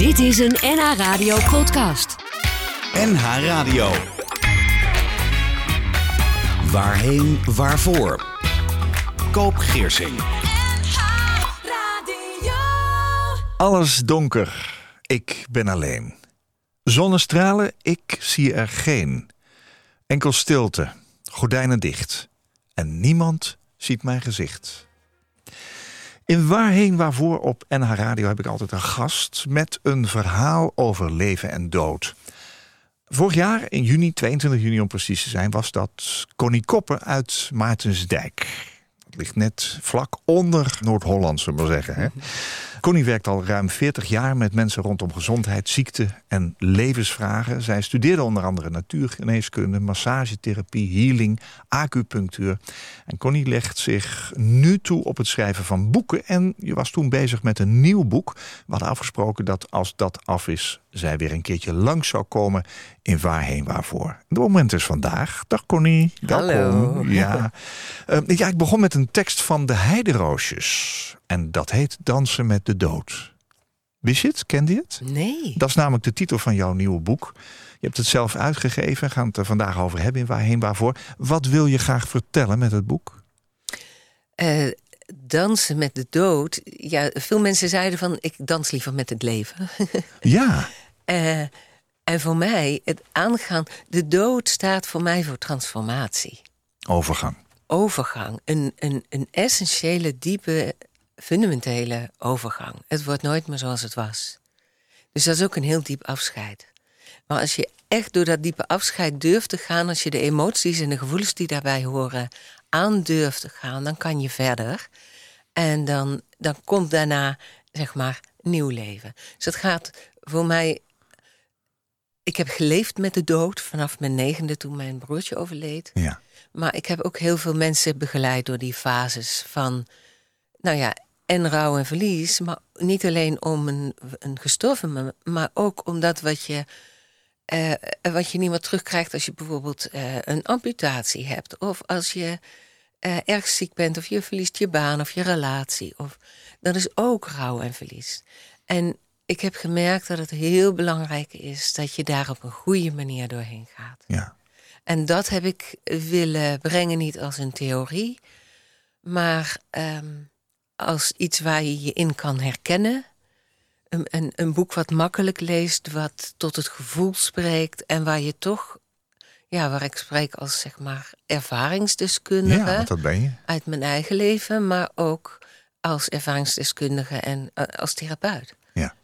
Dit is een NH Radio podcast. NH Radio. Waarheen, waarvoor? Koop Geersing. Alles donker, ik ben alleen. Zonnestralen, ik zie er geen. Enkel stilte, gordijnen dicht. En niemand ziet mijn gezicht. In Waarheen Waarvoor op NH Radio heb ik altijd een gast... met een verhaal over leven en dood. Vorig jaar, in juni, 22 juni om precies te zijn... was dat Connie Koppen uit Maartensdijk. Dat ligt net vlak onder Noord-Holland, zullen we zeggen. Hè? Connie werkt al ruim 40 jaar met mensen rondom gezondheid, ziekte en levensvragen. Zij studeerde onder andere natuurgeneeskunde, massagetherapie, healing, acupunctuur. En Connie legt zich nu toe op het schrijven van boeken. En je was toen bezig met een nieuw boek. We hadden afgesproken dat als dat af is, zij weer een keertje langs zou komen in Waarheen Waarvoor. Het moment is vandaag. Dag Connie. Welkom. Hallo. Ja. Uh, ja, ik begon met een tekst van de Heideroosjes. En dat heet Dansen met de Dood. Wist je het? Kende je het? Nee. Dat is namelijk de titel van jouw nieuwe boek. Je hebt het zelf uitgegeven. We gaan het er vandaag over hebben in Waarheen Waarvoor. Wat wil je graag vertellen met het boek? Uh, dansen met de dood. Ja, veel mensen zeiden van ik dans liever met het leven. ja. Uh, en voor mij, het aangaan, de dood staat voor mij voor transformatie. Overgang. Overgang. Een, een, een essentiële, diepe, fundamentele overgang. Het wordt nooit meer zoals het was. Dus dat is ook een heel diep afscheid. Maar als je echt door dat diepe afscheid durft te gaan, als je de emoties en de gevoelens die daarbij horen aan durft te gaan, dan kan je verder. En dan, dan komt daarna, zeg maar, nieuw leven. Dus het gaat voor mij. Ik heb geleefd met de dood vanaf mijn negende toen mijn broertje overleed. Ja. Maar ik heb ook heel veel mensen begeleid door die fases van, nou ja, en rouw en verlies. Maar niet alleen om een, een gestorven, maar ook omdat wat je, uh, wat je niet meer terugkrijgt als je bijvoorbeeld uh, een amputatie hebt. Of als je uh, erg ziek bent, of je verliest je baan of je relatie. Of, dat is ook rouw en verlies. En ik heb gemerkt dat het heel belangrijk is dat je daar op een goede manier doorheen gaat. Ja. En dat heb ik willen brengen, niet als een theorie, maar um, als iets waar je je in kan herkennen. Een, een, een, boek wat makkelijk leest, wat tot het gevoel spreekt en waar je toch, ja, waar ik spreek als zeg maar ervaringsdeskundige. Ja, dat ben je. Uit mijn eigen leven, maar ook als ervaringsdeskundige en uh, als therapeut. Ja.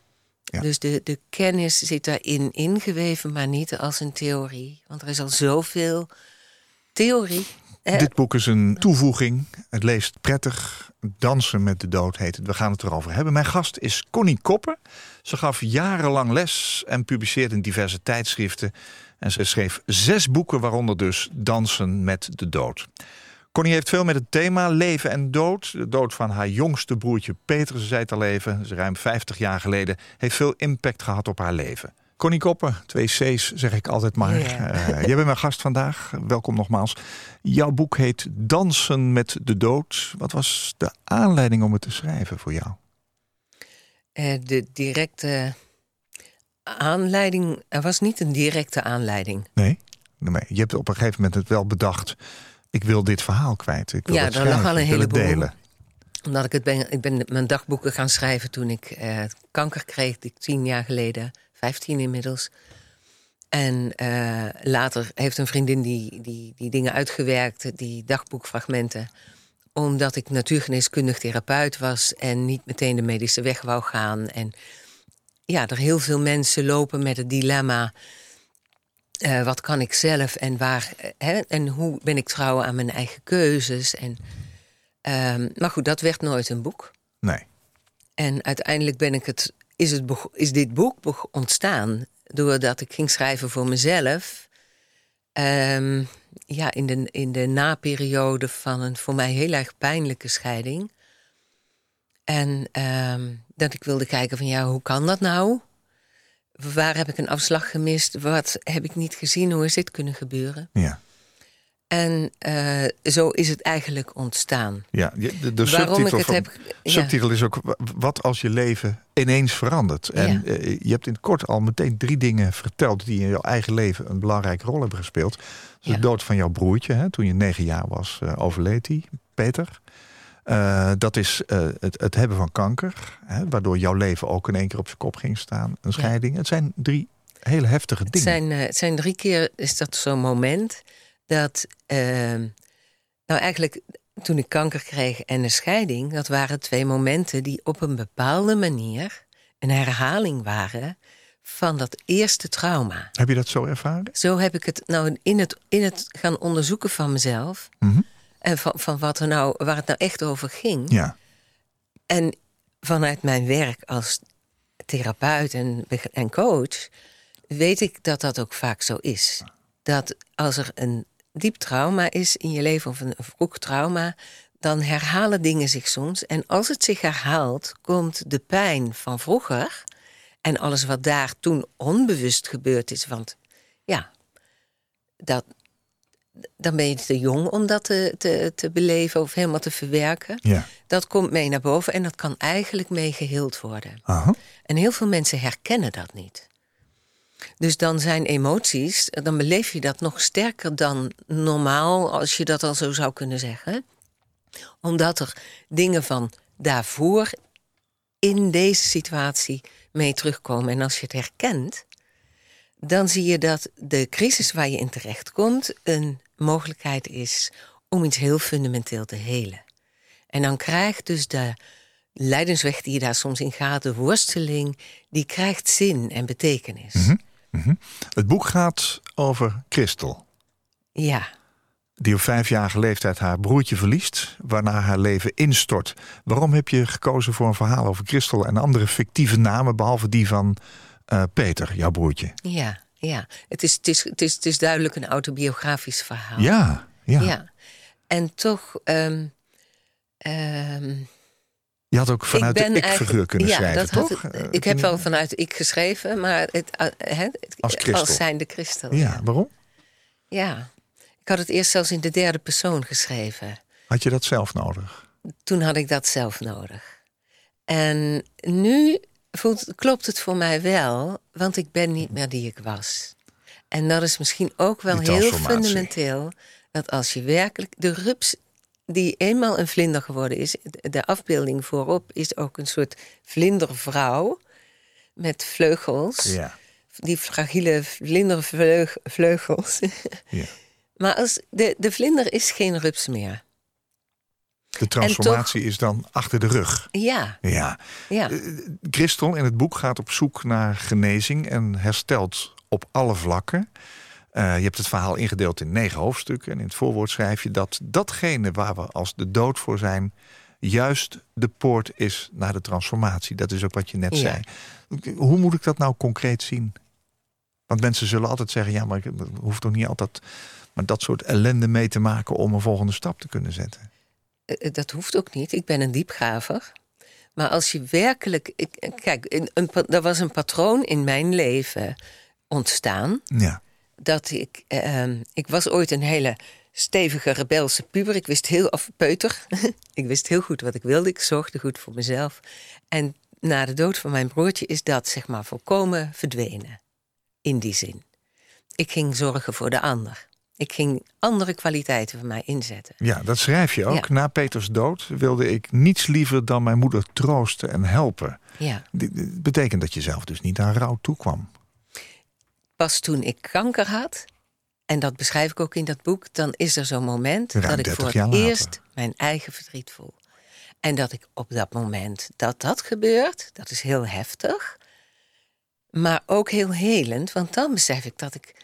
ja. Dus de, de kennis zit daarin ingeweven, maar niet als een theorie. Want er is al zoveel theorie. Dit boek is een toevoeging. Het leest prettig. Dansen met de dood heet het. We gaan het erover hebben. Mijn gast is Connie Koppen. Ze gaf jarenlang les en publiceerde in diverse tijdschriften. En ze schreef zes boeken, waaronder dus Dansen met de dood. Connie heeft veel met het thema leven en dood. De dood van haar jongste broertje Peter, ze zei het al even, ruim 50 jaar geleden, heeft veel impact gehad op haar leven. Connie Koppen, twee C's zeg ik altijd maar. Uh, jij bent mijn gast vandaag, welkom nogmaals. Jouw boek heet Dansen met de dood. Wat was de aanleiding om het te schrijven voor jou? Uh, de directe aanleiding, er was niet een directe aanleiding. Nee? nee? Je hebt op een gegeven moment het wel bedacht ik wil dit verhaal kwijt. Ik wil ja, het daar lag al een heleboel. delen. Omdat ik het ben, ik ben mijn dagboeken gaan schrijven toen ik uh, kanker kreeg, ik tien jaar geleden, vijftien inmiddels. En uh, later heeft een vriendin die, die, die dingen uitgewerkt, die dagboekfragmenten. Omdat ik natuurgeneeskundig therapeut was en niet meteen de medische weg wou gaan. En ja, er heel veel mensen lopen met het dilemma. Uh, wat kan ik zelf en waar hè, en hoe ben ik trouw aan mijn eigen keuzes? En, um, maar goed, dat werd nooit een boek. Nee. En uiteindelijk ben ik het, is, het, is dit boek ontstaan doordat ik ging schrijven voor mezelf. Um, ja, in de, in de naperiode van een voor mij heel erg pijnlijke scheiding. En um, dat ik wilde kijken van ja, hoe kan dat nou? Waar heb ik een afslag gemist? Wat heb ik niet gezien? Hoe is dit kunnen gebeuren? Ja. En eh, zo is het eigenlijk ontstaan. Ja, de, subtitel, het van- heb... ja. subtitel is ook wa- wat als je leven ineens verandert. En Ja. eh, je hebt in het kort al meteen drie dingen verteld die in jouw eigen leven een belangrijke rol hebben gespeeld. Dus Ja. De dood van jouw broertje, hè, toen je negen jaar was, eh, overleed hij, Peter. Dat is het, het hebben van kanker, hè, waardoor jouw leven ook in één keer op zijn kop ging staan. Een scheiding. Het zijn drie hele heftige Het dingen. zijn, eh, het zijn drie keer, is dat zo'n moment dat... ehm, nou, eigenlijk toen ik kanker kreeg en een scheiding... dat waren twee momenten die op een bepaalde manier... een herhaling waren van dat eerste trauma. Heb je dat zo ervaren? Zo heb ik het nou in het, in het gaan onderzoeken van mezelf... Mhm. en van, van wat er nou, waar het nou echt over ging... Ja. En vanuit mijn werk als therapeut en, en coach weet ik dat dat ook vaak zo is. Dat als er een diep trauma is in je leven of een vroeg trauma, dan herhalen dingen zich soms. En als het zich herhaalt, komt de pijn van vroeger en alles wat daar toen onbewust gebeurd is. Want ja, dat, dan ben je te jong om dat te, te, te beleven of helemaal te verwerken. Ja. Dat komt mee naar boven en dat kan eigenlijk mee geheeld worden. Aha. En heel veel mensen herkennen dat niet. Dus dan zijn emoties, dan beleef je dat nog sterker dan normaal, als je dat al zo zou kunnen zeggen. Omdat er dingen van daarvoor in deze situatie mee terugkomen. En als je het herkent, dan zie je dat de crisis waar je in terechtkomt een mogelijkheid is om iets heel fundamenteel te helen. En dan krijgt dus de lijdensweg die je daar soms in gaat, de worsteling, die krijgt zin en betekenis. Het boek gaat over Christel. Ja, die op vijfjarige leeftijd haar broertje verliest, waarna haar leven instort. Waarom heb je gekozen voor een verhaal over Christel en andere fictieve namen, behalve die van eh, Peter, jouw broertje? ja, ja. Het is, het, is, het, is, het is duidelijk een autobiografisch verhaal. Ja, ja. ja. En toch. ehm, Je had ook vanuit de ben ik-figuur kunnen ja, schrijven, dat had het- Eh, ik heb wel vanuit ik geschreven, maar het, eh, het- Als Christel. als zijnde Christel. Ja, waarom? ja. Ik had het eerst zelfs in de derde persoon geschreven. Had je dat zelf nodig? Toen had ik dat zelf nodig. En nu voelt, klopt het voor mij wel, want ik ben niet meer die ik was. En dat is misschien ook wel heel fundamenteel. Dat als je werkelijk de rups die eenmaal een vlinder geworden is, de afbeelding voorop is ook een soort vlindervrouw met vleugels. Ja. Die fragiele vlindervleugels. ja. maar als de, de vlinder is geen rups meer. De transformatie is dan achter de rug. Ja, Ja. ja. Christel in het boek gaat op zoek naar genezing en herstelt op alle vlakken. Eh, je hebt het verhaal ingedeeld in negen hoofdstukken. En in het voorwoord schrijf je dat datgene waar we als de dood voor zijn, juist de poort is naar de transformatie. Dat is ook wat je net Ja. zei. Hoe moet ik dat nou concreet zien? Want mensen zullen altijd zeggen: ja, maar ik hoef toch niet altijd maar dat soort ellende mee te maken om een volgende stap te kunnen zetten. Eh, Dat hoeft ook niet. Ik ben een diepgraver. Maar als je werkelijk. Ik, kijk, een, een, er was een patroon in mijn leven ontstaan. Ja, Dat ik. eh, ehm, ik was ooit een hele stevige rebelse puber. Ik wist heel. of peuter. ik wist heel goed wat ik wilde. Ik zorgde goed voor mezelf. En na de dood van mijn broertje is dat zeg maar volkomen verdwenen. In die zin. Ik ging zorgen voor de ander. Ik ging andere kwaliteiten van mij inzetten. Ja, dat schrijf je ook. Ja. Na Peters dood wilde ik niets liever dan mijn moeder troosten en helpen. Ja. Dit betekent dat je zelf dus niet aan rouw toekwam. Pas toen ik kanker had, en dat beschrijf ik ook in dat boek, dan is er zo'n moment Ruim dat ik 30 voor het eerst mijn eigen verdriet voel. En dat ik op dat moment dat dat gebeurt, dat is heel heftig, maar ook heel helend, want dan besef ik dat ik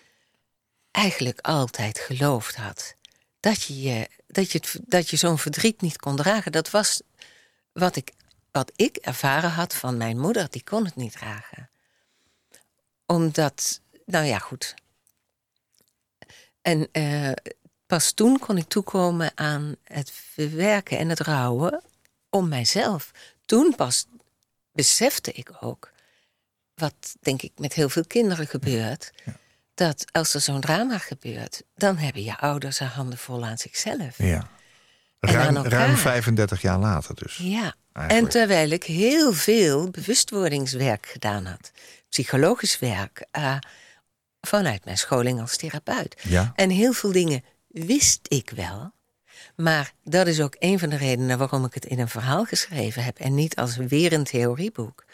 eigenlijk altijd geloofd had dat je, je, dat je, het, dat je zo'n verdriet niet kon dragen. Dat was wat ik, wat ik ervaren had van mijn moeder, die kon het niet dragen omdat, nou ja, goed. En eh, pas toen kon ik toekomen aan het verwerken en het rouwen om mijzelf. Toen pas besefte ik ook, wat denk ik met heel veel kinderen gebeurt, dat als er zo'n drama gebeurt, dan hebben je ouders haar handen vol aan zichzelf. Ja. Ruim, ruim 35 jaar later dus. Ja, en terwijl ik heel veel bewustwordingswerk gedaan had, psychologisch werk, eh, vanuit mijn scholing als therapeut. Ja. En heel veel dingen wist ik wel. Maar dat is ook een van de redenen waarom ik het in een verhaal geschreven heb en niet als weer een theorieboek.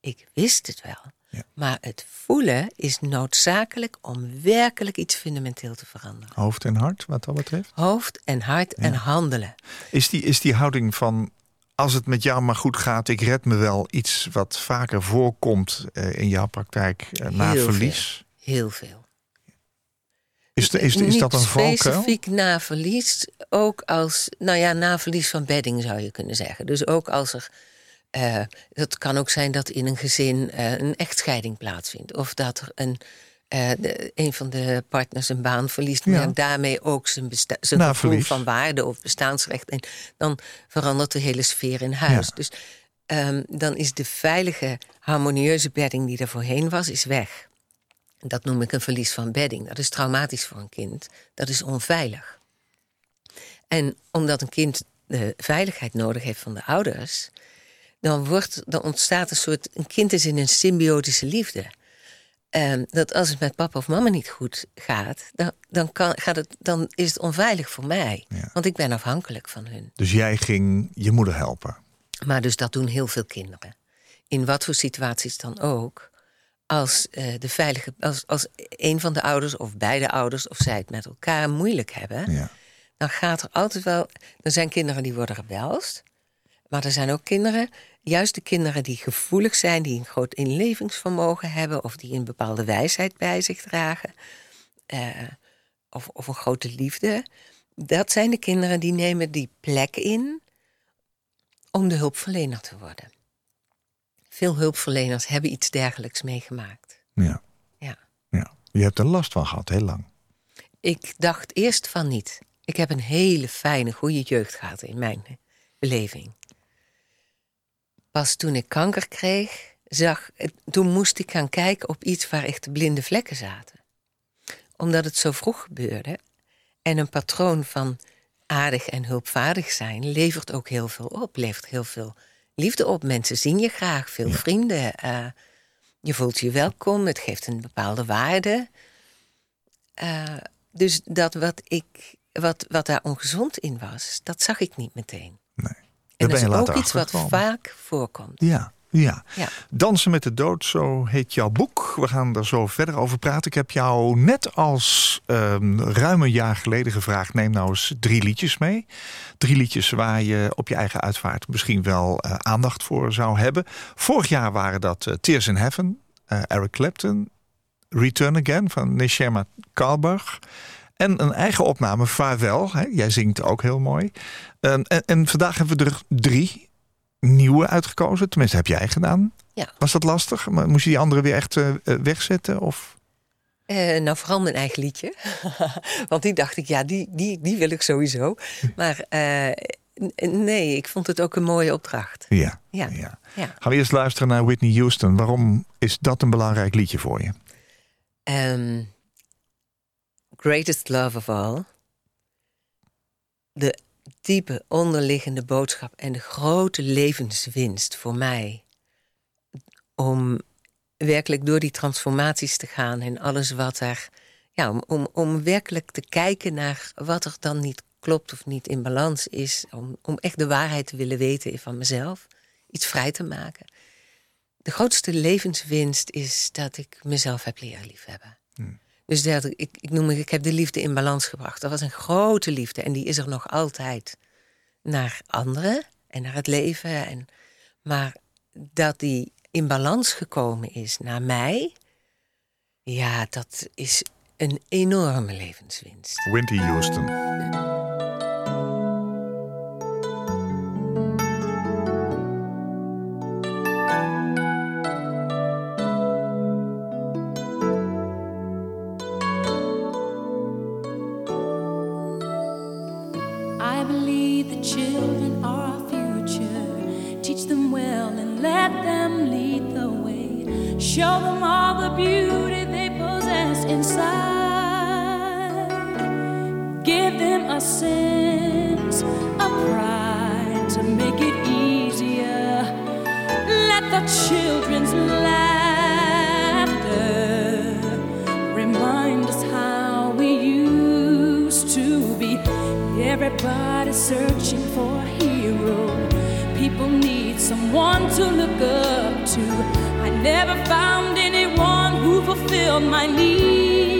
Ik wist het wel. Ja. Maar het voelen is noodzakelijk om werkelijk iets fundamenteel te veranderen. Hoofd en hart, wat dat betreft. Hoofd en hart en handelen. Is die, is die houding van als het met jou maar goed gaat, ik red me wel iets wat vaker voorkomt eh, in jouw praktijk eh, na Heel verlies? Heel veel. Is, de, is, de- is Niet dat een valkuil? specifiek na verlies, ook als, nou ja, na verlies van bedding zou je kunnen zeggen. Dus ook als er, eh, het kan ook zijn dat in een gezin eh, een echtscheiding plaatsvindt. Of dat er een, eh, de- een van de partners een baan verliest, Ja. maar daarmee ook zijn, zijn gevoel verlies. van waarde of bestaansrecht. En dan verandert de hele sfeer in huis. Ja. Dus ehm, dan is de veilige, harmonieuze bedding die er voorheen was, is weg. Dat noem ik een verlies van bedding. Dat is traumatisch voor een kind. Dat is onveilig. En omdat een kind de veiligheid nodig heeft van de ouders, dan, wordt, dan ontstaat een soort. Een kind is in een symbiotische liefde. Ehm, dat als het met papa of mama niet goed gaat, dan, dan, kan, gaat het, dan is het onveilig voor mij. Ja. Want ik ben afhankelijk van hun. Dus jij ging je moeder helpen. Maar dus dat doen heel veel kinderen. In wat voor situaties dan ook. Als, eh, de veilige, als, als een van de ouders of beide ouders of zij het met elkaar moeilijk hebben, Ja. dan gaat er altijd wel. Er zijn kinderen die worden rebels. Maar er zijn ook kinderen, juist de kinderen die gevoelig zijn, die een groot inlevingsvermogen hebben of die een bepaalde wijsheid bij zich dragen, eh, of, of een grote liefde. Dat zijn de kinderen die nemen die plek in om de hulpverlener te worden. Veel hulpverleners hebben iets dergelijks meegemaakt. Ja. Ja. ja. Je hebt er last van gehad, heel lang. Ik dacht eerst van niet. Ik heb een hele fijne, goede jeugd gehad in mijn beleving. Pas toen ik kanker kreeg, zag, toen moest ik gaan kijken op iets waar echt de blinde vlekken zaten. Omdat het zo vroeg gebeurde en een patroon van aardig en hulpvaardig zijn levert ook heel veel op, levert heel veel liefde op. Mensen zien je graag, veel vrienden. eh, je voelt je welkom, het geeft een bepaalde waarde. Eh, dus dat wat, ik, wat, wat daar ongezond in was, dat zag ik niet meteen. Nee. En dat is ook iets wat vaak voorkomt. Ja, ja. Ja. Dansen met de dood, zo heet jouw boek. We gaan er zo verder over praten. Ik heb jou net als ehm, ruim een jaar geleden gevraagd... neem nou eens drie liedjes mee. Drie liedjes waar je op je eigen uitvaart misschien wel eh, aandacht voor zou hebben. Vorig jaar waren dat eh, Tears in Heaven, eh, Eric Clapton... Return Again van Neshama Kalbach... En een eigen opname, Vaarwel. Hè? Jij zingt ook heel mooi. Ehm, en, en vandaag hebben we er drie nieuwe uitgekozen. Tenminste, heb jij gedaan. Ja. Was dat lastig? Moest je die andere weer echt eh, eh, wegzetten? Of? Eh, nou, vooral mijn eigen liedje. Want die dacht ik, ja, die, die, die wil ik sowieso. Maar nee, ik vond het ook een mooie opdracht. Ja. Ja. ja. Ja. Gaan we eerst luisteren naar Whitney Houston. Waarom is dat een belangrijk liedje voor je? Ehm, greatest love of all. De diepe onderliggende boodschap en de grote levenswinst voor mij. Om werkelijk door die transformaties te gaan en alles wat er. Ja, om, om, om werkelijk te kijken naar wat er dan niet klopt of niet in balans is. Om, om echt de waarheid te willen weten van mezelf. Iets vrij te maken. De grootste levenswinst is dat ik mezelf heb leren liefhebben. Dus dat, ik, ik noem ik heb de liefde in balans gebracht. Dat was een grote liefde en die is er nog altijd. Naar anderen en naar het leven. En, maar dat die in balans gekomen is naar mij, ja, dat is een enorme levenswinst. Whitney Houston. Everybody's searching for a hero. People need someone to look up to. I never found anyone who fulfilled my need.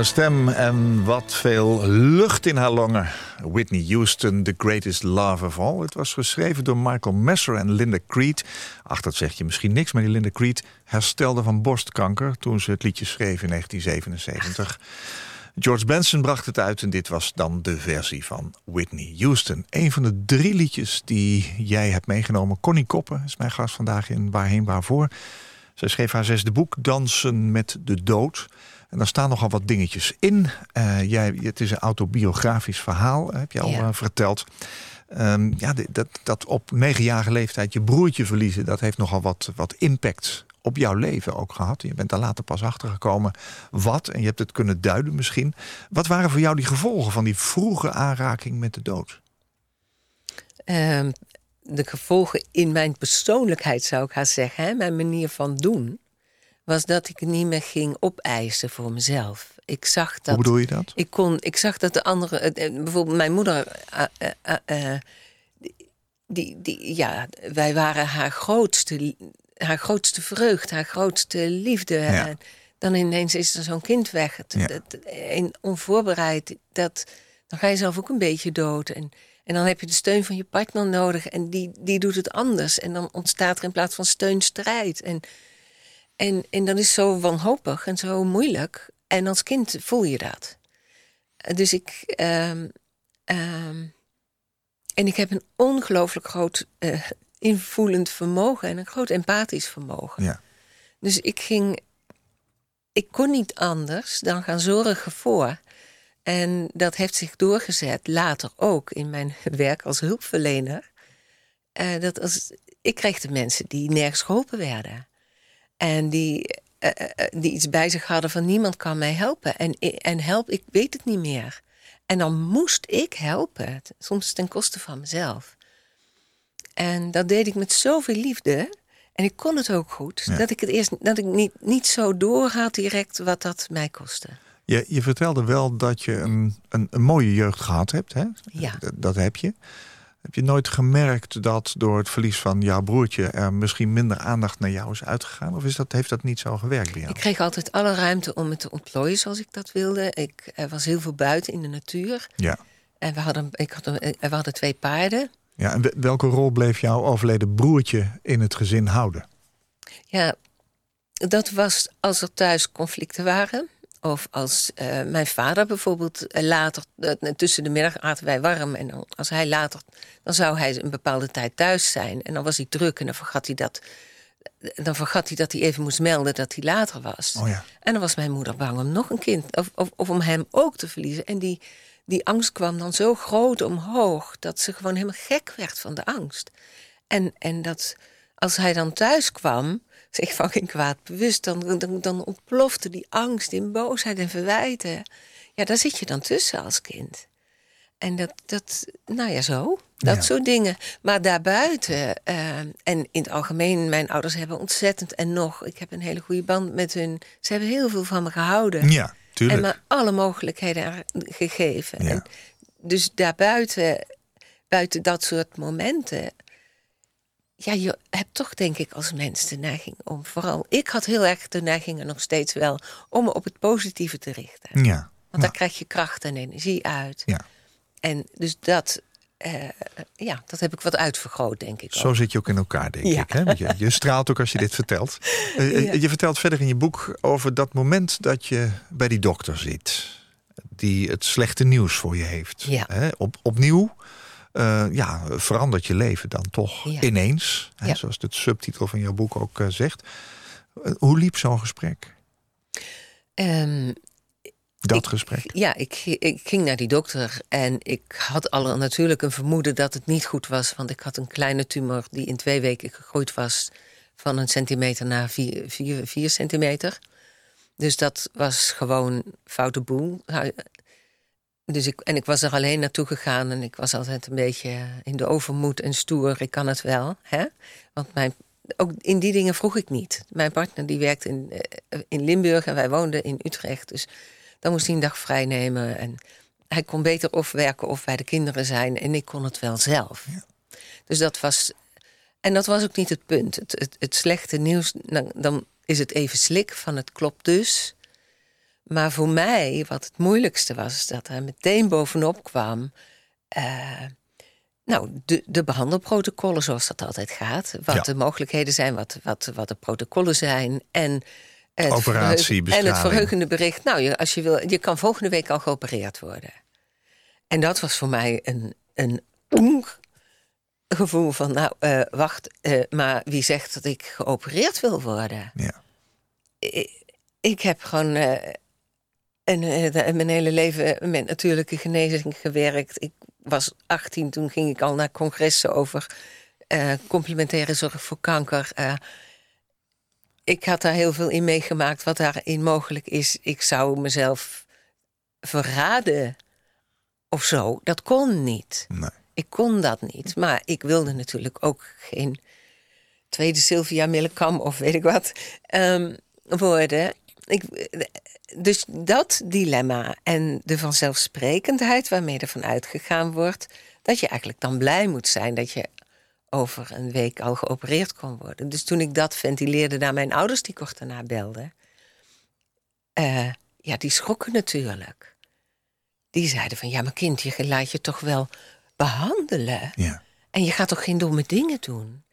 Een stem en wat veel lucht in haar longen. Whitney Houston, The Greatest Love of All. Het was geschreven door Michael Messer en Linda Creed. Ach, dat zeg je misschien niks, maar die Linda Creed herstelde van borstkanker... toen ze het liedje schreef in 1977. George Benson bracht het uit en dit was dan de versie van Whitney Houston. Een van de drie liedjes die jij hebt meegenomen. Connie Koppen is mijn gast vandaag in Waarheen Waarvoor... Zij schreef haar zesde boek, Dansen met de Dood. En daar staan nogal wat dingetjes in. Eh, jij, het is een autobiografisch verhaal, heb je al eh, verteld. Ehm, ja, dat, dat op negenjarige leeftijd je broertje verliezen, dat heeft nogal wat, wat impact op jouw leven ook gehad. Je bent daar later pas achter gekomen wat en je hebt het kunnen duiden misschien. Wat waren voor jou die gevolgen van die vroege aanraking met de dood? Ehm, de gevolgen in mijn persoonlijkheid zou ik haar zeggen, hè? mijn manier van doen was dat ik niet meer ging opeisen voor mezelf. Ik zag dat. Hoe bedoel je dat? Ik, kon, ik zag dat de andere, eh, eh, bijvoorbeeld mijn moeder, eh, die, die, ja, wij waren haar grootste, haar grootste vreugd, haar grootste liefde. Ja. En dan ineens is er zo'n kind weg. Het, Ja. het- een onvoorbereid, dat, dan ga je zelf ook een beetje dood. En, en dan heb je de steun van je partner nodig en die, die doet het anders. En dan ontstaat er in plaats van steun strijd. En, en, en dat is zo wanhopig en zo moeilijk. En als kind voel je dat. Dus ik. ehm, ehm, en ik heb een ongelooflijk groot eh, invoelend vermogen en een groot empathisch vermogen. Ja. Dus ik ging. Ik kon niet anders dan gaan zorgen voor. En dat heeft zich doorgezet later ook in mijn werk als hulpverlener. Eh, dat als, ik kreeg de mensen die nergens geholpen werden. En die, eh, eh, eh, die iets bij zich hadden van niemand kan mij helpen. En, en help, ik weet het niet meer. En dan moest ik helpen, soms ten koste van mezelf. En dat deed ik met zoveel liefde. En ik kon het ook goed. Ja. Dat ik het eerst dat ik niet, niet zo doorhad direct wat dat mij kostte. Je, je vertelde wel dat je een, een, een mooie jeugd gehad hebt. Hè? Ja. Dat, dat heb je. Heb je nooit gemerkt dat door het verlies van jouw broertje... er misschien minder aandacht naar jou is uitgegaan? Of is dat, heeft dat niet zo gewerkt bij jou? Ik kreeg altijd alle ruimte om het te ontplooien zoals ik dat wilde. Ik er was heel veel buiten in de natuur. Ja. En we hadden, ik had we hadden twee paarden. ja. En we- welke rol bleef jouw overleden broertje in het gezin houden? Ja, dat was als er thuis conflicten waren. Of als eh, mijn vader bijvoorbeeld eh, later, eh, tussen de middag aten wij warm. En dan, als hij later, dan zou hij een bepaalde tijd thuis zijn. En dan was hij druk en dan vergat hij dat. Dan vergat hij dat hij even moest melden dat hij later was. Oh ja. En dan was mijn moeder bang om nog een kind, of, of, of om hem ook te verliezen. En die, die angst kwam dan zo groot omhoog dat ze gewoon helemaal gek werd van de angst. En, en dat als hij dan thuis kwam, zich van geen kwaad bewust, dan, dan, dan ontplofte die angst in boosheid en verwijten. Ja, daar zit je dan tussen als kind. En dat, dat nou ja, zo. Dat Ja. soort dingen. Maar daarbuiten, eh, en in het algemeen, mijn ouders hebben ontzettend en nog, ik heb een hele goede band met hun. Ze hebben heel veel van me gehouden. Ja, tuurlijk. En me alle mogelijkheden gegeven. Ja. En dus daarbuiten, buiten dat soort momenten. Ja, je hebt toch denk ik als mens de neiging om vooral. Ik had heel erg de neiging en nog steeds wel om me op het positieve te richten. ja. Want daar krijg je kracht en energie uit. ja. En dus dat, eh, ja, dat heb ik wat uitvergroot, denk ik. Zo ook. zit je ook in elkaar, denk Ja. ik. Hè? Je, je straalt ook als je dit vertelt. Eh, Ja. Je vertelt verder in je boek over dat moment dat je bij die dokter zit. Die het slechte nieuws voor je heeft. Ja. Hè? Op, opnieuw eh, ja, verandert je leven dan toch Ja. ineens. Hè? Ja. Zoals de subtitel van jouw boek ook eh, zegt. Eh, hoe liep zo'n gesprek? Ehm, Dat Ik- gesprek? Ja, ik, ik ging naar die dokter en ik had al natuurlijk een vermoeden dat het niet goed was. Want ik had een kleine tumor die in twee weken gegroeid was van een centimeter naar vier, vier, vier centimeter. Dus dat was gewoon foute boel. Dus ik, en ik was er alleen naartoe gegaan en ik was altijd een beetje in de overmoed en stoer. Ik kan het wel. Hè? Want mijn, ook in die dingen vroeg ik niet. Mijn partner die werkte in, eh, in Limburg en wij woonden in Utrecht. Dus dan moest hij een dag vrij nemen. En hij kon beter of werken of bij de kinderen zijn. En ik kon het wel zelf. Dus dat was. En dat was ook niet het punt. Het, het, het slechte nieuws, dan, dan is het even slik van het klopt dus. Maar voor mij, wat het moeilijkste was, is dat er meteen bovenop kwam. eh, nou, de, de behandelprotocollen, zoals dat altijd gaat. Wat Ja. de mogelijkheden zijn, wat, wat, wat de protocollen zijn. En het Operatie, En het verheugende bericht. Nou, je, als je wil, je kan volgende week al geopereerd worden. En dat was voor mij een, een gevoel van, nou, eh, wacht, eh, maar wie zegt dat ik geopereerd wil worden? Ja. ik, ik heb gewoon eh, mijn hele leven met natuurlijke genezing gewerkt. Ik was 18, toen ging ik al naar congressen over eh, complementaire zorg voor kanker. eh. ik had daar heel veel in meegemaakt wat daarin mogelijk is. Ik zou mezelf verraden of zo. Dat kon niet. Nee. Ik kon dat niet. Maar ik wilde natuurlijk ook geen tweede Sylvia Millekam of weet ik wat ehm, worden. Ik, dus dat dilemma en de vanzelfsprekendheid waarmee er van uitgegaan wordt, dat je eigenlijk dan blij moet zijn dat je over een week al geopereerd kon worden. Dus toen ik dat ventileerde naar mijn ouders, die kort daarna belden, eh, ja, die schrokken natuurlijk. Die zeiden van, ja, mijn kind, je laat je toch wel behandelen. Ja. En je gaat toch geen domme dingen doen?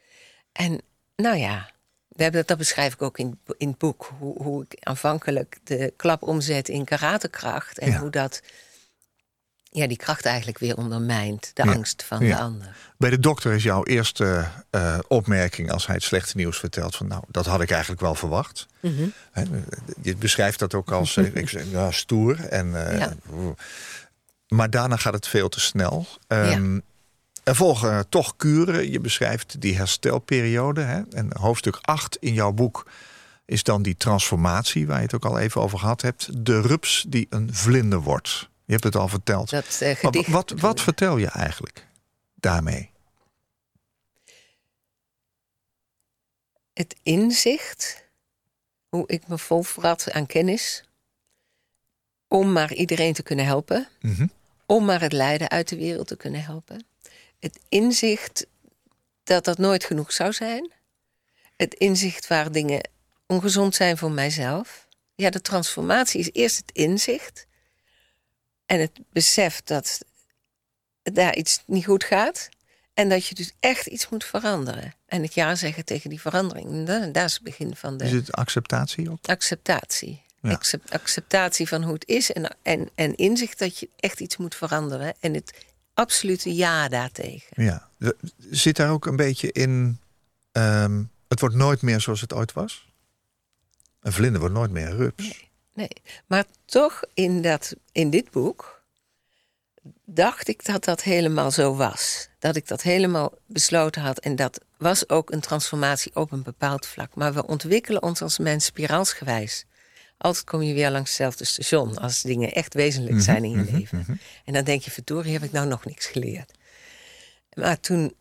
En nou ja, we hebben dat, dat beschrijf ik ook in, in het boek. Hoe, hoe ik aanvankelijk de klap omzet in karatekracht. En Ja. hoe dat ja, die kracht eigenlijk weer ondermijnt. De Ja. angst van Ja. de ander. Bij de dokter is jouw eerste eh, opmerking als hij het slechte nieuws vertelt van nou, dat had ik eigenlijk wel verwacht. Mhm. Je beschrijft dat ook als eh, ik stoer. En, eh. Maar daarna gaat het veel te snel. Ehm, Er volgen toch kuren. Je beschrijft die herstelperiode. Hè? En hoofdstuk 8 in jouw boek is dan die transformatie, waar je het ook al even over gehad hebt. De rups die een vlinder wordt. Je hebt het al verteld. Dat eh, gedicht. wat, wat vertel je eigenlijk daarmee? Het inzicht, hoe ik me vol verrat aan kennis. Om maar iedereen te kunnen helpen. Mhm. om maar het lijden uit de wereld te kunnen helpen. Het inzicht dat dat nooit genoeg zou zijn. Het inzicht waar dingen ongezond zijn voor mijzelf. Ja, de transformatie is eerst het inzicht. En het besef dat daar iets niet goed gaat. En dat je dus echt iets moet veranderen. En het ja zeggen tegen die verandering. Dat, dat is het begin van de Is het acceptatie ook? acceptatie. Ja. Acceptatie van hoe het is en, en, en inzicht dat je echt iets moet veranderen. En het absolute ja daartegen. Ja. Zit daar ook een beetje in. ehm, het wordt nooit meer zoals het ooit was? Een vlinder wordt nooit meer een rups. Nee. Maar toch in, dat, in dit boek dacht ik dat dat helemaal zo was. Dat ik dat helemaal besloten had. En dat was ook een transformatie op een bepaald vlak. Maar we ontwikkelen ons als mens spiraalsgewijs. Altijd kom je weer langs hetzelfde station als dingen echt wezenlijk zijn in je leven. En dan denk je, verdorie, heb ik nou nog niks geleerd. Maar toen,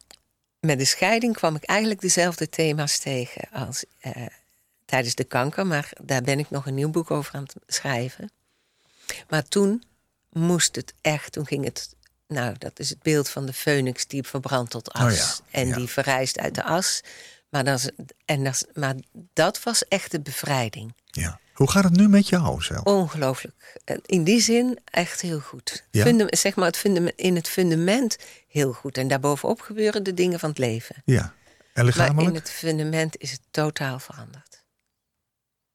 met de scheiding, kwam ik eigenlijk dezelfde thema's tegen als eh, tijdens de kanker. Maar daar ben ik nog een nieuw boek over aan het schrijven. Maar toen moest het echt, toen ging het... Nou, dat is het beeld van de phoenix die verbrandt tot as. Oh ja, en ja. die verrijst uit de as. Maar dat, en dat, maar dat was echt de bevrijding. Ja. Hoe gaat het nu met jou zelf? Ongelooflijk. In die zin echt heel goed. Ja? Fundam- zeg maar het fundament, in het fundament heel goed. En daarbovenop gebeuren de dingen van het leven. Ja. En Maar lichamelijk? in het fundament is het totaal veranderd.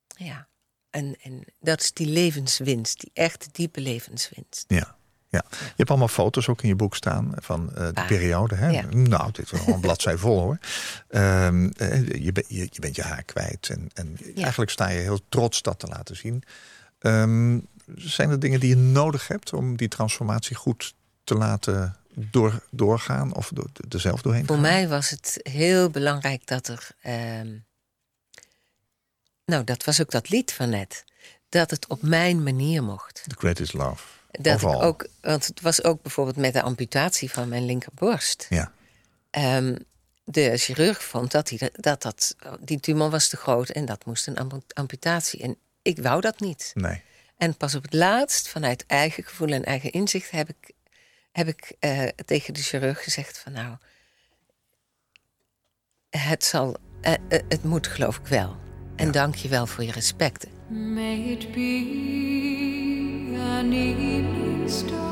Ja. En, en dat is die levenswinst, die echte diepe levenswinst. Ja. Ja. Je hebt allemaal foto's ook in je boek staan van eh, de Paar. periode. Hè? Ja. Nou, dit is wel een bladzij vol hoor. Ehm, eh, je, ben- je, je bent je haar kwijt. En, en Ja. eigenlijk sta je heel trots dat te laten zien. Ehm, zijn er dingen die je nodig hebt om die transformatie goed te laten door, doorgaan? Of door, er zelf doorheen Voor gaan? mij was het heel belangrijk dat er. ehm, nou, dat was ook dat lied van net. Dat het op mijn manier mocht. The greatest love. Dat ik ook, want het was ook bijvoorbeeld met de amputatie van mijn linkerborst. Ja. Ehm, de chirurg vond dat, die, dat, dat die tumor was te groot en dat moest een ampu- amputatie. En ik wou dat niet. Nee. En pas op het laatst, vanuit eigen gevoel en eigen inzicht, heb ik, heb ik eh, tegen de chirurg gezegd van nou, het zal, eh, eh, het moet geloof ik wel. En dank je wel voor je respect. May it be an evening star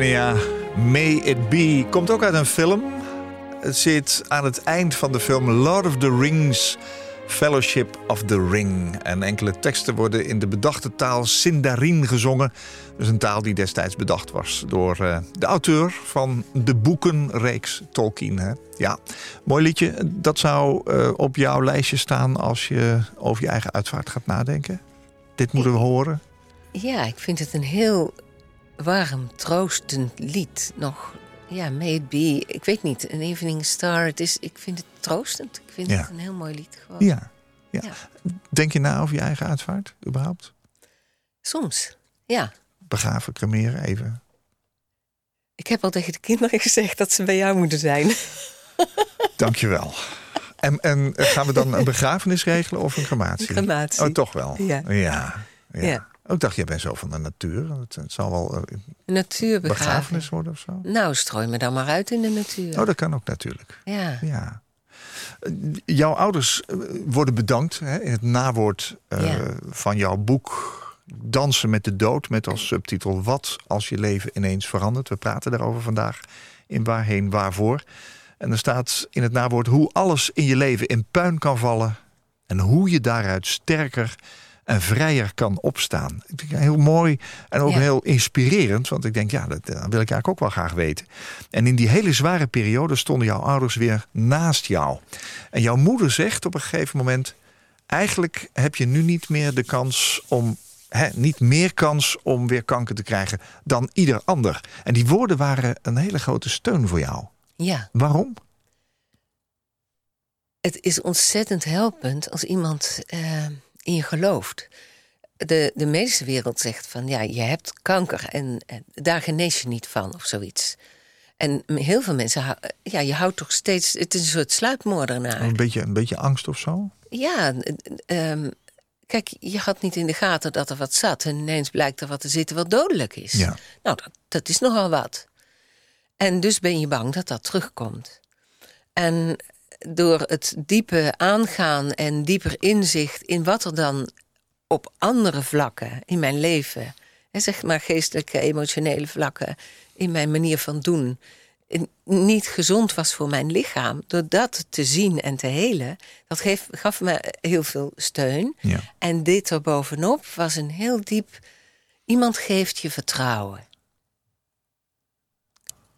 May It Be komt ook uit een film. Het zit aan het eind van de film Lord of the Rings, Fellowship of the Ring. En enkele teksten worden in de bedachte taal Sindarin gezongen. Dus een taal die destijds bedacht was door eh, de auteur van de boekenreeks Tolkien. Hè? Ja, mooi liedje. Dat zou eh, op jouw lijstje staan als je over je eigen uitvaart gaat nadenken. Dit moeten we horen. Ja, ik vind het een heel warm, troostend lied. Nog, ja, may it be. Ik weet niet, een Evening Star. Het is, ik vind het troostend. Ik vind Ja. het een heel mooi lied gewoon. Ja. ja. Ja. Denk je na over je eigen uitvaart, überhaupt? Soms, ja. begraven, cremeren, even. Ik heb al tegen de kinderen gezegd dat ze bij jou moeten zijn. Dankjewel. En, en gaan we dan een begrafenis regelen of een crematie? Een crematie. Oh, toch wel? Ja. Ja. ja. Ja. Ook dacht, jij bent zo van de natuur. Het, het zal wel eh, een natuurbegrafenis. worden of zo. Nou, strooi me dan maar uit in de natuur. Oh, dat kan ook natuurlijk. Ja. Ja. Eh, Jouw ouders eh, worden bedankt hè, in het nawoord Ja. van jouw boek Dansen met de dood. Met als subtitel Wat als je leven ineens verandert. We praten daarover vandaag in Waarheen Waarvoor. En er staat in het nawoord hoe alles in je leven in puin kan vallen. En hoe je daaruit sterker en vrijer kan opstaan. Ik vind het heel mooi en ook Ja. heel inspirerend. Want ik denk, ja, dat, dat wil ik eigenlijk ook wel graag weten. En in die hele zware periode stonden jouw ouders weer naast jou. En jouw moeder zegt op een gegeven moment... eigenlijk heb je nu niet meer de kans om... Hè, niet meer kans om weer kanker te krijgen dan ieder ander. En die woorden waren een hele grote steun voor jou. ja. Waarom? Het is ontzettend helpend als iemand eh, in je gelooft. De, de medische wereld zegt van ja, je hebt kanker en, en daar genees je niet van of zoiets. En heel veel mensen, ja, je houdt toch steeds, het is een soort sluipmoordenaar. Een beetje, een beetje angst of zo? Ja, eh, ehm, kijk, je had niet in de gaten dat er wat zat. En ineens blijkt er wat te zitten wat dodelijk is. Ja. Nou, dat, dat is nogal wat. En dus ben je bang dat dat terugkomt. En door het diepe aangaan en dieper inzicht in wat er dan op andere vlakken in mijn leven, hè, zeg maar geestelijke, emotionele vlakken, in mijn manier van doen, niet gezond was voor mijn lichaam, door dat te zien en te helen, dat geef, gaf me heel veel steun. Ja. En dit erbovenop was een heel diep. Iemand geeft je vertrouwen.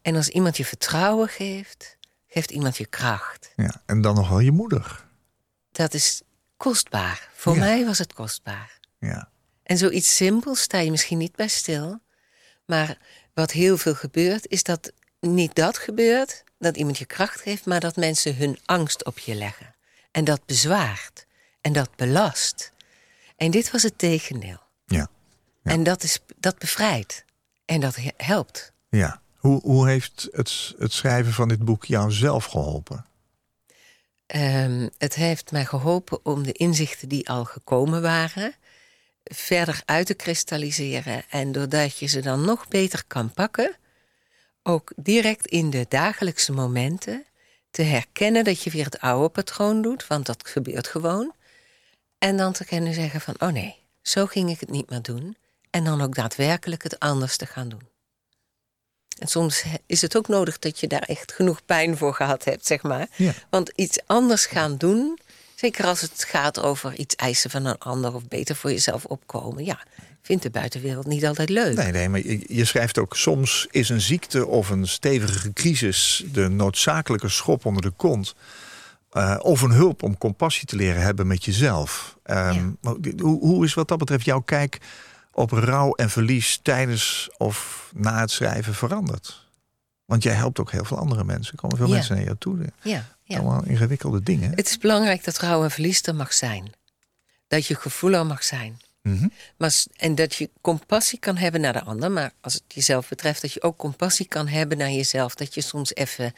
En als iemand je vertrouwen geeft, geeft iemand je kracht. ja. En dan nog wel je moeder. Dat is kostbaar. Voor Ja. mij was het kostbaar. Ja. En zoiets simpels sta je misschien niet bij stil. Maar wat heel veel gebeurt, is dat niet dat gebeurt, dat iemand je kracht geeft, maar dat mensen hun angst op je leggen. En dat bezwaart. En dat belast. En dit was het tegendeel. Ja. Ja. En dat, is, dat bevrijdt. En dat he- helpt. ja. Hoe, hoe heeft het, het schrijven van dit boek jou zelf geholpen? Ehm, het heeft mij geholpen om de inzichten die al gekomen waren... verder uit te kristalliseren. En doordat je ze dan nog beter kan pakken... ook direct in de dagelijkse momenten... te herkennen dat je weer het oude patroon doet... want dat gebeurt gewoon. En dan te kunnen zeggen van... oh nee, zo ging ik het niet meer doen. En dan ook daadwerkelijk het anders te gaan doen. En soms is het ook nodig dat je daar echt genoeg pijn voor gehad hebt, zeg maar. Ja. Want iets anders gaan doen, zeker als het gaat over iets eisen van een ander of beter voor jezelf opkomen, ja, vindt de buitenwereld niet altijd leuk. Nee, nee, maar je, je schrijft ook soms is een ziekte of een stevige crisis de noodzakelijke schop onder de kont. eh, of een hulp om compassie te leren hebben met jezelf. Ehm, Ja. maar hoe, hoe is wat dat betreft jouw kijk op rouw en verlies tijdens of na het schrijven veranderd? Want jij helpt ook heel veel andere mensen. Er komen veel Ja. mensen naar jou toe. Ja, ja. Allemaal ingewikkelde dingen. Het is belangrijk dat rouw en verlies er mag zijn. Dat je gevoel er mag zijn. Mhm. Maar, en dat je compassie kan hebben naar de ander. Maar als het jezelf betreft, dat je ook compassie kan hebben naar jezelf. Dat je soms even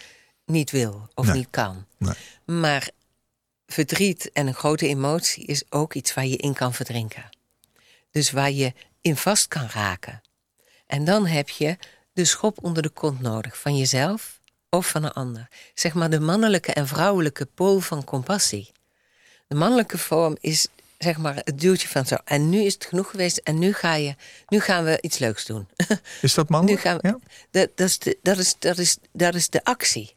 niet wil of Nee. niet kan. Nee. Maar verdriet en een grote emotie is ook iets waar je in kan verdrinken. Dus waar je in vast kan raken. En dan heb je de schop onder de kont nodig van jezelf of van een ander. Zeg maar de mannelijke en vrouwelijke pool van compassie. De mannelijke vorm is zeg maar het duwtje van zo. En nu is het genoeg geweest en nu, ga je, nu gaan we iets leuks doen. Is dat nu mannelijk? gaan we, Ja? dat, dat, is de, dat, is, dat, is, dat is de actie.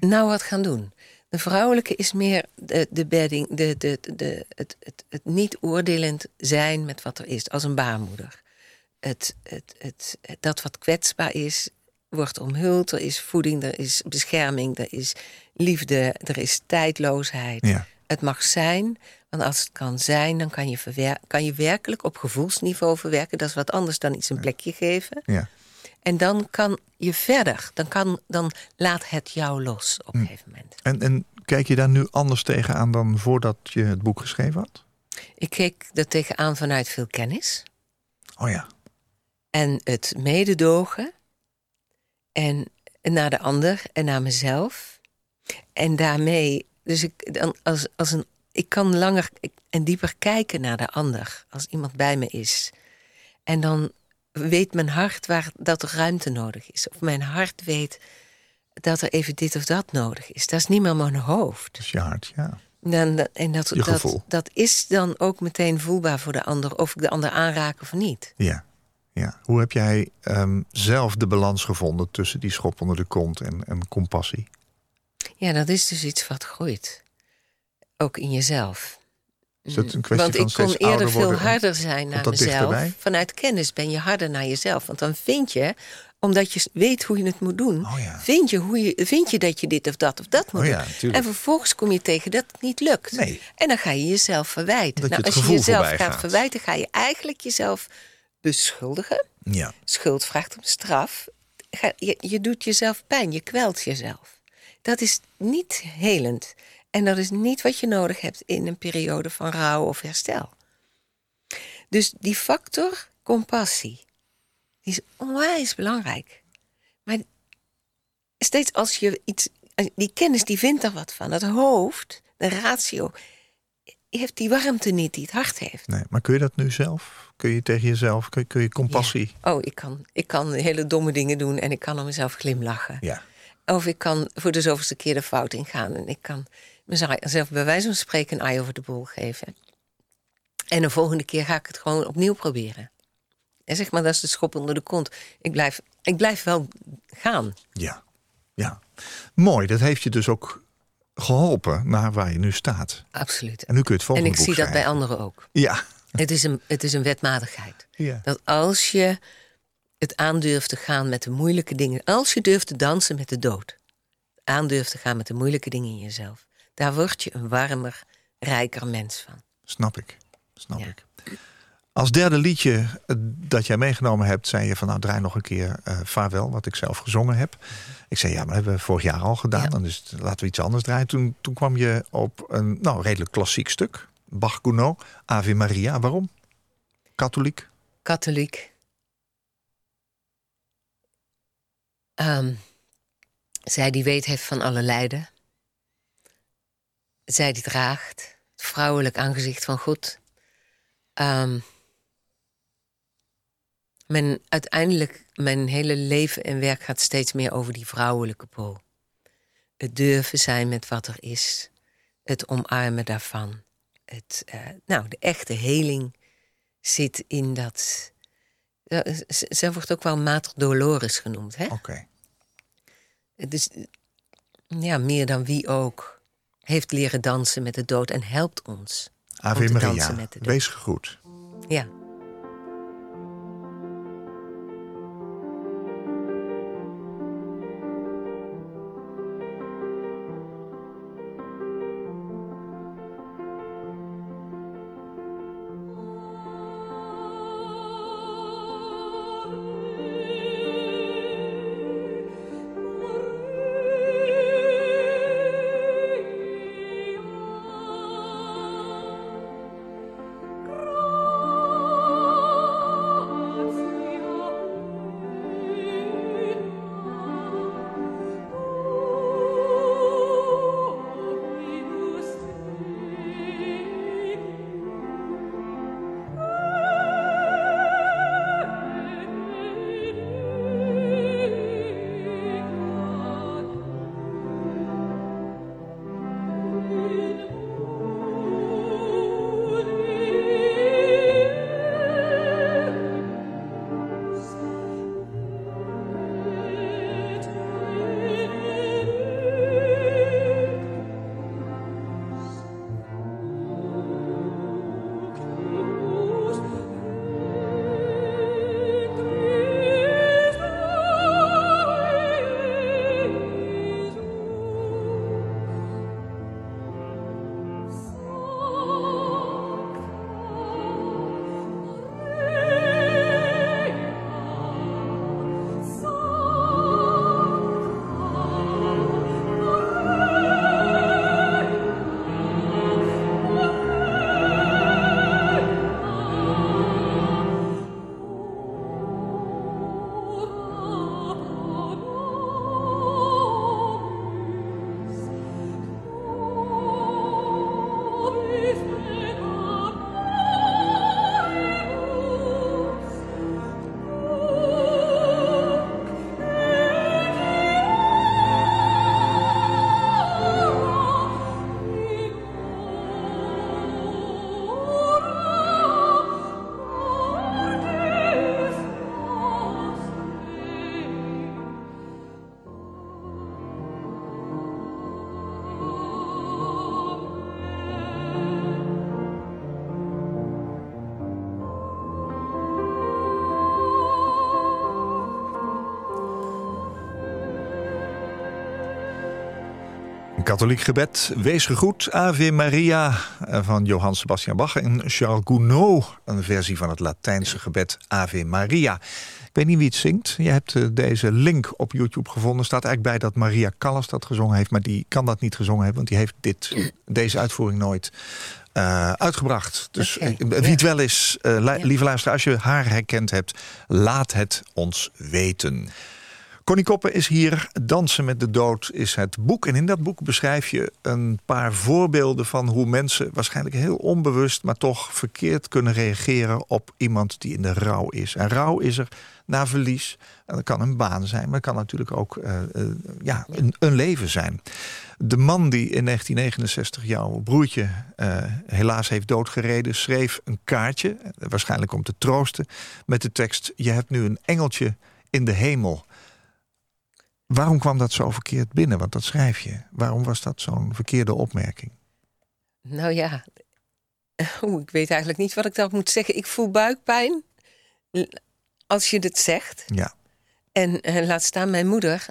Nou wat gaan doen. De vrouwelijke is meer de, de bedding, de, de, de, het, het, het niet oordelend zijn met wat er is, als een baarmoeder. Het, het, het, dat wat kwetsbaar is, wordt omhuld. Er is voeding, er is bescherming, er is liefde, er is tijdloosheid. Ja. Het mag zijn, want als het kan zijn, dan kan je, kan je werkelijk op gevoelsniveau verwerken. Dat is wat anders dan iets een plekje geven. Ja. En dan kan je verder. Dan, kan, dan laat het jou los op een gegeven moment. En, en kijk je daar nu anders tegenaan dan voordat je het boek geschreven had? Ik keek er tegenaan vanuit veel kennis. Oh ja. En het mededogen. En naar de ander en naar mezelf. En daarmee, dus ik, dan als, als een, ik kan langer en dieper kijken naar de ander. Als iemand bij me is. En dan weet mijn hart waar dat er ruimte nodig is. Of mijn hart weet dat er even dit of dat nodig is. Dat is niet meer mijn hoofd. Dat is je hart, ja. Dat- en dat, dat is dan ook meteen voelbaar voor de ander, of ik de ander aanraak of niet. Ja. ja. Hoe heb jij ehm, zelf de balans gevonden tussen die schop onder de kont en, en compassie? Ja, dat is dus iets wat groeit. Ook in jezelf. Is dat een kwestie Want van ik kon eerder veel worden harder zijn naar mezelf. dichterbij? Vanuit kennis ben je harder naar jezelf. Want dan vind je, omdat je weet hoe je het moet doen, Oh ja. vind, je hoe je, vind je dat je dit of dat of dat moet Oh ja, doen. En vervolgens kom je tegen dat het niet lukt. Nee. En dan ga je jezelf verwijten. Dat nou, als je jezelf gaat gaat. verwijten, ga je eigenlijk jezelf beschuldigen. Ja. schuld vraagt om straf. Je, je doet jezelf pijn, je kwelt jezelf. Dat is niet helend. En dat is niet wat je nodig hebt in een periode van rouw of herstel. Dus die factor compassie, die is onwijs belangrijk. Maar steeds als je iets, die kennis die vindt er wat van. Het hoofd, de ratio, heeft die warmte niet die het hart heeft. Nee, maar kun je dat nu zelf? Kun je tegen jezelf, kun je, kun je compassie? Ja. Oh, ik kan, ik kan hele domme dingen doen en ik kan om mezelf glimlachen. Ja. Of ik kan voor de zoveelste keer de fout ingaan. En ik kan mezelf bij wijze van spreken een ei over de bol geven. En de volgende keer ga ik het gewoon opnieuw proberen. En zeg maar, dat is de schop onder de kont. Ik blijf, ik blijf wel gaan. Ja. Ja. Mooi, dat heeft je dus ook geholpen naar waar je nu staat. Absoluut. En nu kun je het En volgende ik boek zie dat bij anderen ook. Ja. Het is een, het is een wetmatigheid. Ja. Dat als je het aandurft te gaan met de moeilijke dingen. Als je durft te dansen met de dood. Aandurft te gaan met de moeilijke dingen in jezelf. Daar word je een warmer, rijker mens van. Snap ik. Snap Ja. ik. Als derde liedje eh, dat jij meegenomen hebt, zei je van nou draai nog een keer eh Vaarwel, wat ik zelf gezongen heb. Ik zei ja, maar dat hebben we vorig jaar al gedaan. Ja. Dan het, laten we iets anders draaien. Toen, toen kwam je op een nou, redelijk klassiek stuk. Bach Gounod, Ave Maria. Waarom? Katholiek? Katholiek. Ehm, zij die weet heeft van alle lijden. Zij die draagt het vrouwelijk aangezicht van God. Ehm, mijn, uiteindelijk, mijn hele leven en werk gaat steeds meer over die vrouwelijke pool. Het durven zijn met wat er is. Het omarmen daarvan. Het, eh, nou, de echte heling zit in dat. Zij wordt ook wel Mater Dolores genoemd. Hè? Oké. Dus ja, meer dan wie ook heeft leren dansen met de dood en helpt ons. Ave Maria, dansen met de dood. wees gegroet. Ja. Katholiek gebed, wees gegroet, Ave Maria van Johann Sebastian Bach en Charles Gounod, een versie van het Latijnse gebed Ave Maria. Ik weet niet wie het zingt. Je hebt eh, deze link op YouTube gevonden. staat eigenlijk bij dat Maria Callas dat gezongen heeft, maar die kan dat niet gezongen hebben, want die heeft dit, deze uitvoering nooit eh, uitgebracht. Dus eh, wie ja. het wel is, li- Ja. lieve luisteraar, als je haar herkend hebt, laat het ons weten. Connie Koppen is hier. Dansen met de dood is het boek. En in dat boek beschrijf je een paar voorbeelden van hoe mensen waarschijnlijk heel onbewust, maar toch verkeerd kunnen reageren op iemand die in de rouw is. En rouw is er na verlies. En dat kan een baan zijn, maar het kan natuurlijk ook eh, eh, ja, een, een leven zijn. De man die in 1969 jouw broertje eh, helaas heeft doodgereden, schreef een kaartje, waarschijnlijk om te troosten, met de tekst: Je hebt nu een engeltje in de hemel. Waarom kwam dat zo verkeerd binnen? Want dat schrijf je. Waarom was dat zo'n verkeerde opmerking? Nou ja, Oeh, ik weet eigenlijk niet wat ik daarop moet zeggen. Ik voel buikpijn als je dit zegt. Ja, En eh, laat staan mijn moeder.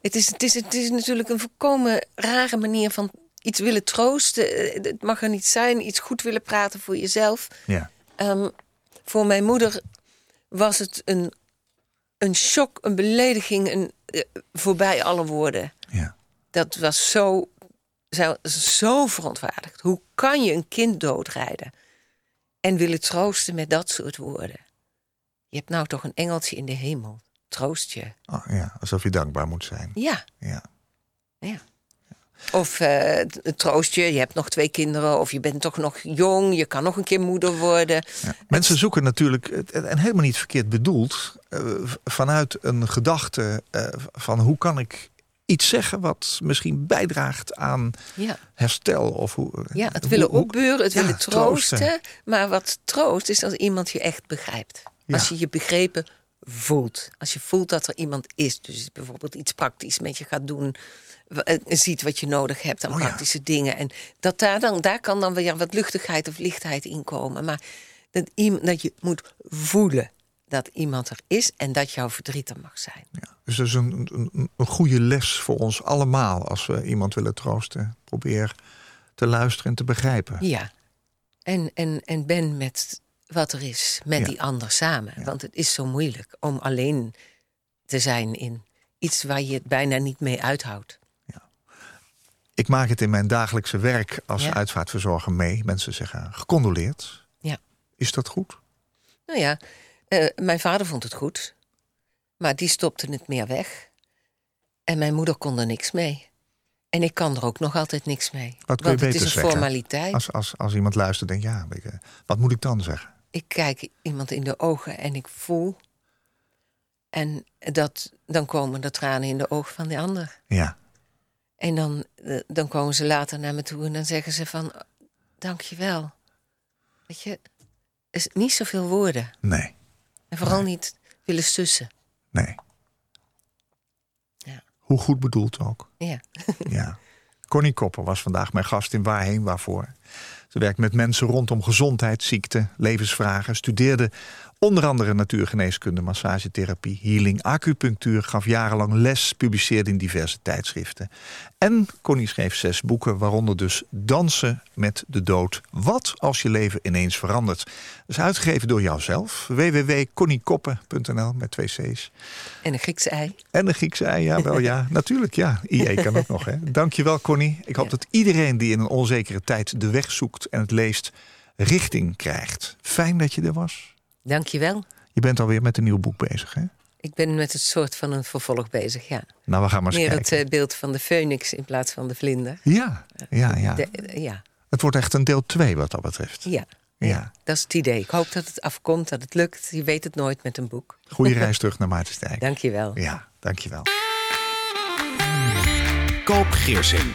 Het is, het, is, het is natuurlijk een volkomen rare manier van iets willen troosten. Eh, Het mag er niet zijn. Iets goed willen praten voor jezelf. ja. Ehm, voor mijn moeder was het een, een shock, een belediging, een, voorbij alle woorden. Ja. Dat was zo, zo, zo verontwaardigd. Hoe kan je een kind doodrijden en willen troosten met dat soort woorden? Je hebt nou toch een engeltje in de hemel. Troost je. Oh, ja, alsof je dankbaar moet zijn. Ja, Ja. ja. Of eh, t- troost je, je hebt nog twee kinderen, of je bent toch nog jong, je kan nog een keer moeder worden. Ja. Mensen zoeken natuurlijk, eh, en helemaal niet verkeerd bedoeld, eh, vanuit een gedachte eh, van hoe kan ik iets zeggen wat misschien bijdraagt aan Ja. herstel of hoe. Ja, het willen hoe- opbeuren, het ja, willen troosten. troosten. Maar wat troost is als iemand je echt begrijpt. Ja. Als je je begrepen voelt. Als je voelt dat er iemand is. Dus bijvoorbeeld iets praktisch met je gaat doen. eh, Ziet wat je nodig hebt aan Oh ja. praktische dingen. En dat daar, dan, daar kan dan weer wat luchtigheid of lichtheid in komen. Maar dat, iemand, dat je moet voelen dat iemand er is en dat jouw verdriet er mag zijn. Ja. Dus dat is een, een, een goede les voor ons allemaal als we iemand willen troosten. Probeer te luisteren en te begrijpen. Ja. En, en, en ben met wat er is, met Ja. die ander samen. Want het is zo moeilijk om alleen te zijn in iets waar je het bijna niet mee uithoudt. Ik maak het in mijn dagelijkse werk als Ja. uitvaartverzorger mee. Mensen zeggen gecondoleerd. Ja. Is dat goed? Nou ja, eh, mijn vader vond het goed. Maar die stopte het meer weg. En mijn moeder kon er niks mee. En ik kan er ook nog altijd niks mee. Wat kun je Want het is beter een zeggen? formaliteit. Als, als, als iemand luistert, denk ja, wat moet ik dan zeggen? Ik kijk iemand in de ogen en ik voel. En dat, dan komen de tranen in de ogen van de ander. Ja, En dan, eh, dan komen ze later naar me toe en dan zeggen ze van... Dank je wel. Weet je, is niet zoveel woorden. nee, En vooral niet willen sussen. nee. Ja. Hoe goed bedoeld ook. Ja. Ja. Connie Kopper was vandaag mijn gast in Waarheen Waarvoor. Ze werkt met mensen rondom gezondheid, ziekte, levensvragen. Studeerde onder andere natuurgeneeskunde, massagetherapie, healing, acupunctuur. Gaf jarenlang les, publiceerde in diverse tijdschriften. En Connie schreef zes boeken, waaronder dus Dansen met de Dood. Wat als je leven ineens verandert? Dat is uitgegeven door jouzelf. www.conniekoppen.nl met twee C's. En een Griekse ei. En de Griekse ei, ja, wel ja. Natuurlijk, ja. IE kan ook nog, hè. Dankjewel, Connie. Ik hoop Ja. dat iedereen die in een onzekere tijd de weg zoekt en het leest, richting krijgt. Fijn dat je er was. Dank je wel. Je bent alweer met een nieuw boek bezig, hè? Ik ben met het soort van een vervolg bezig, ja. Nou, we gaan maar eens Meer kijken. het eh, beeld van de phoenix in plaats van de vlinder. Ja, ja, ja. De- eh, ja, Het wordt echt een deel 2 wat dat betreft. ja, Ja. ja. Dat is het idee. Ik hoop dat het afkomt, dat het lukt. Je weet het nooit met een boek. Goeie reis terug naar Maartensdijk. Dank je wel. Ja, dankjewel. Koop Geersing.